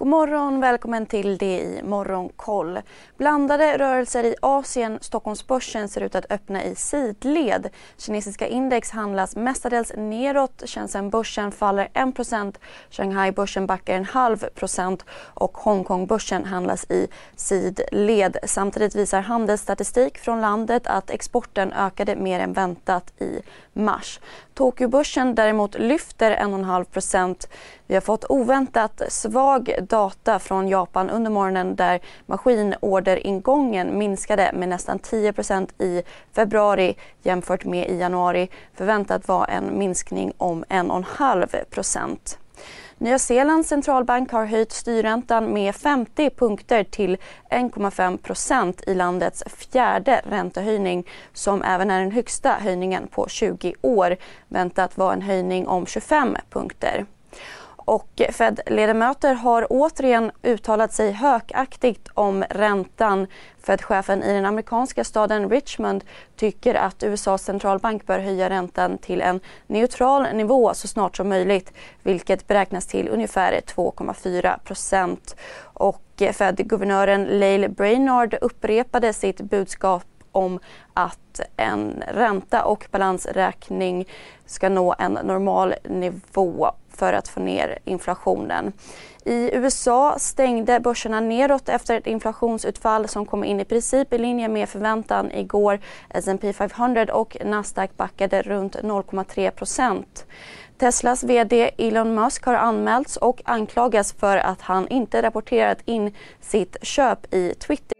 God morgon, välkommen till det i Morgonkoll. Blandade rörelser i Asien. Stockholmsbörsen ser ut att öppna i sidled. Kinesiska index handlas mestadels neråt. Shenzhenbörsen faller 1 Shanghai-börsen backar en halv procent och Hongkongbörsen handlas i sidled. Samtidigt visar handelsstatistik från landet att exporten ökade mer än väntat i mars. Tokyobörsen däremot lyfter 1,5% Vi har fått oväntat svag data från Japan under morgonen där maskinorderingången minskade med nästan 10% i februari jämfört med i januari. Förväntat var en minskning om 1,5% Nya Zeelands centralbank har höjt styrräntan med 50 punkter till 1,5% i landets fjärde räntehöjning som även är den högsta höjningen på 20 år. Väntat var en höjning om 25 punkter. Och Fed-ledamöter har återigen uttalat sig högaktigt om räntan. Fed-chefen i den amerikanska staden Richmond tycker att USAs centralbank bör höja räntan till en neutral nivå så snart som möjligt vilket beräknas till ungefär 2,4 procent. Och Fed-guvernören Lael Brainard upprepade sitt budskap om att en ränta och balansräkning ska nå en normal nivå för att få ner inflationen. I USA stängde börserna neråt efter ett inflationsutfall som kom in i princip i linje med förväntan igår. S&P 500 och Nasdaq backade runt 0,3 procent. Teslas VD Elon Musk har anmälts och anklagas för att han inte rapporterat in sitt köp i Twitter.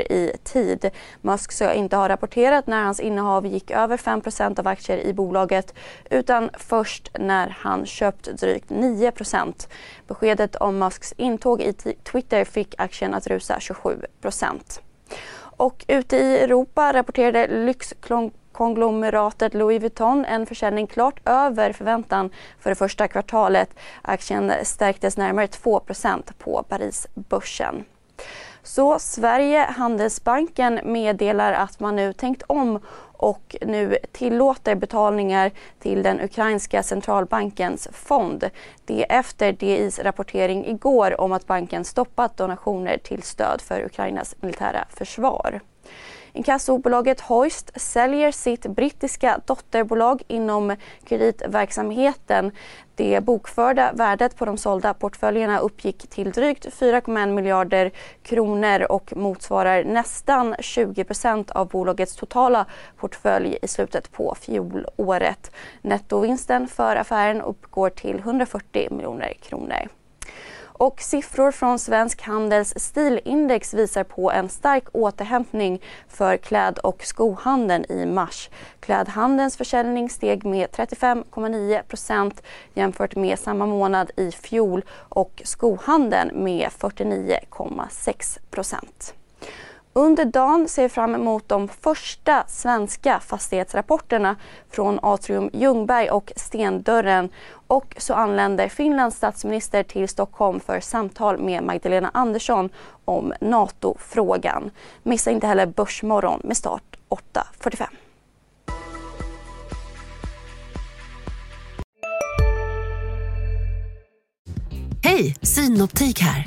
i tid. Musk ska inte ha rapporterat när hans innehav gick över 5% av aktier i bolaget utan först när han köpt drygt 9% Beskedet om Musks intåg i Twitter fick aktien att rusa 27 och ute i Europa rapporterade lyxkonglomeratet Louis Vuitton en försäljning klart över förväntan för det första kvartalet. Aktien stärktes närmare 2% på Parisbörsen. Så Sverige Handelsbanken meddelar att man nu tänkt om och nu tillåter betalningar till den ukrainska centralbankens fond. Det efter DIs rapportering igår om att banken stoppat donationer till stöd för Ukrainas militära försvar. Inkassobolaget Hoist säljer sitt brittiska dotterbolag inom kreditverksamheten. Det bokförda värdet på de sålda portföljerna uppgick till drygt 4,1 miljarder kronor och motsvarar nästan 20% av bolagets totala portfölj i slutet på fjolåret. Nettovinsten för affären uppgår till 140 miljoner kronor. Och siffror från Svensk Handels stilindex visar på en stark återhämtning för kläd och skohandeln i mars. Klädhandelns försäljning steg med 35,9% jämfört med samma månad i fjol och skohandeln med 49,6 under dagen ser vi fram emot de första svenska fastighetsrapporterna från Atrium Ljungberg och Stendörren. Och så anländer Finlands statsminister till Stockholm för samtal med Magdalena Andersson om NATO-frågan. Missa inte heller Börsmorgon med start 8.45. Hej, Synoptik här.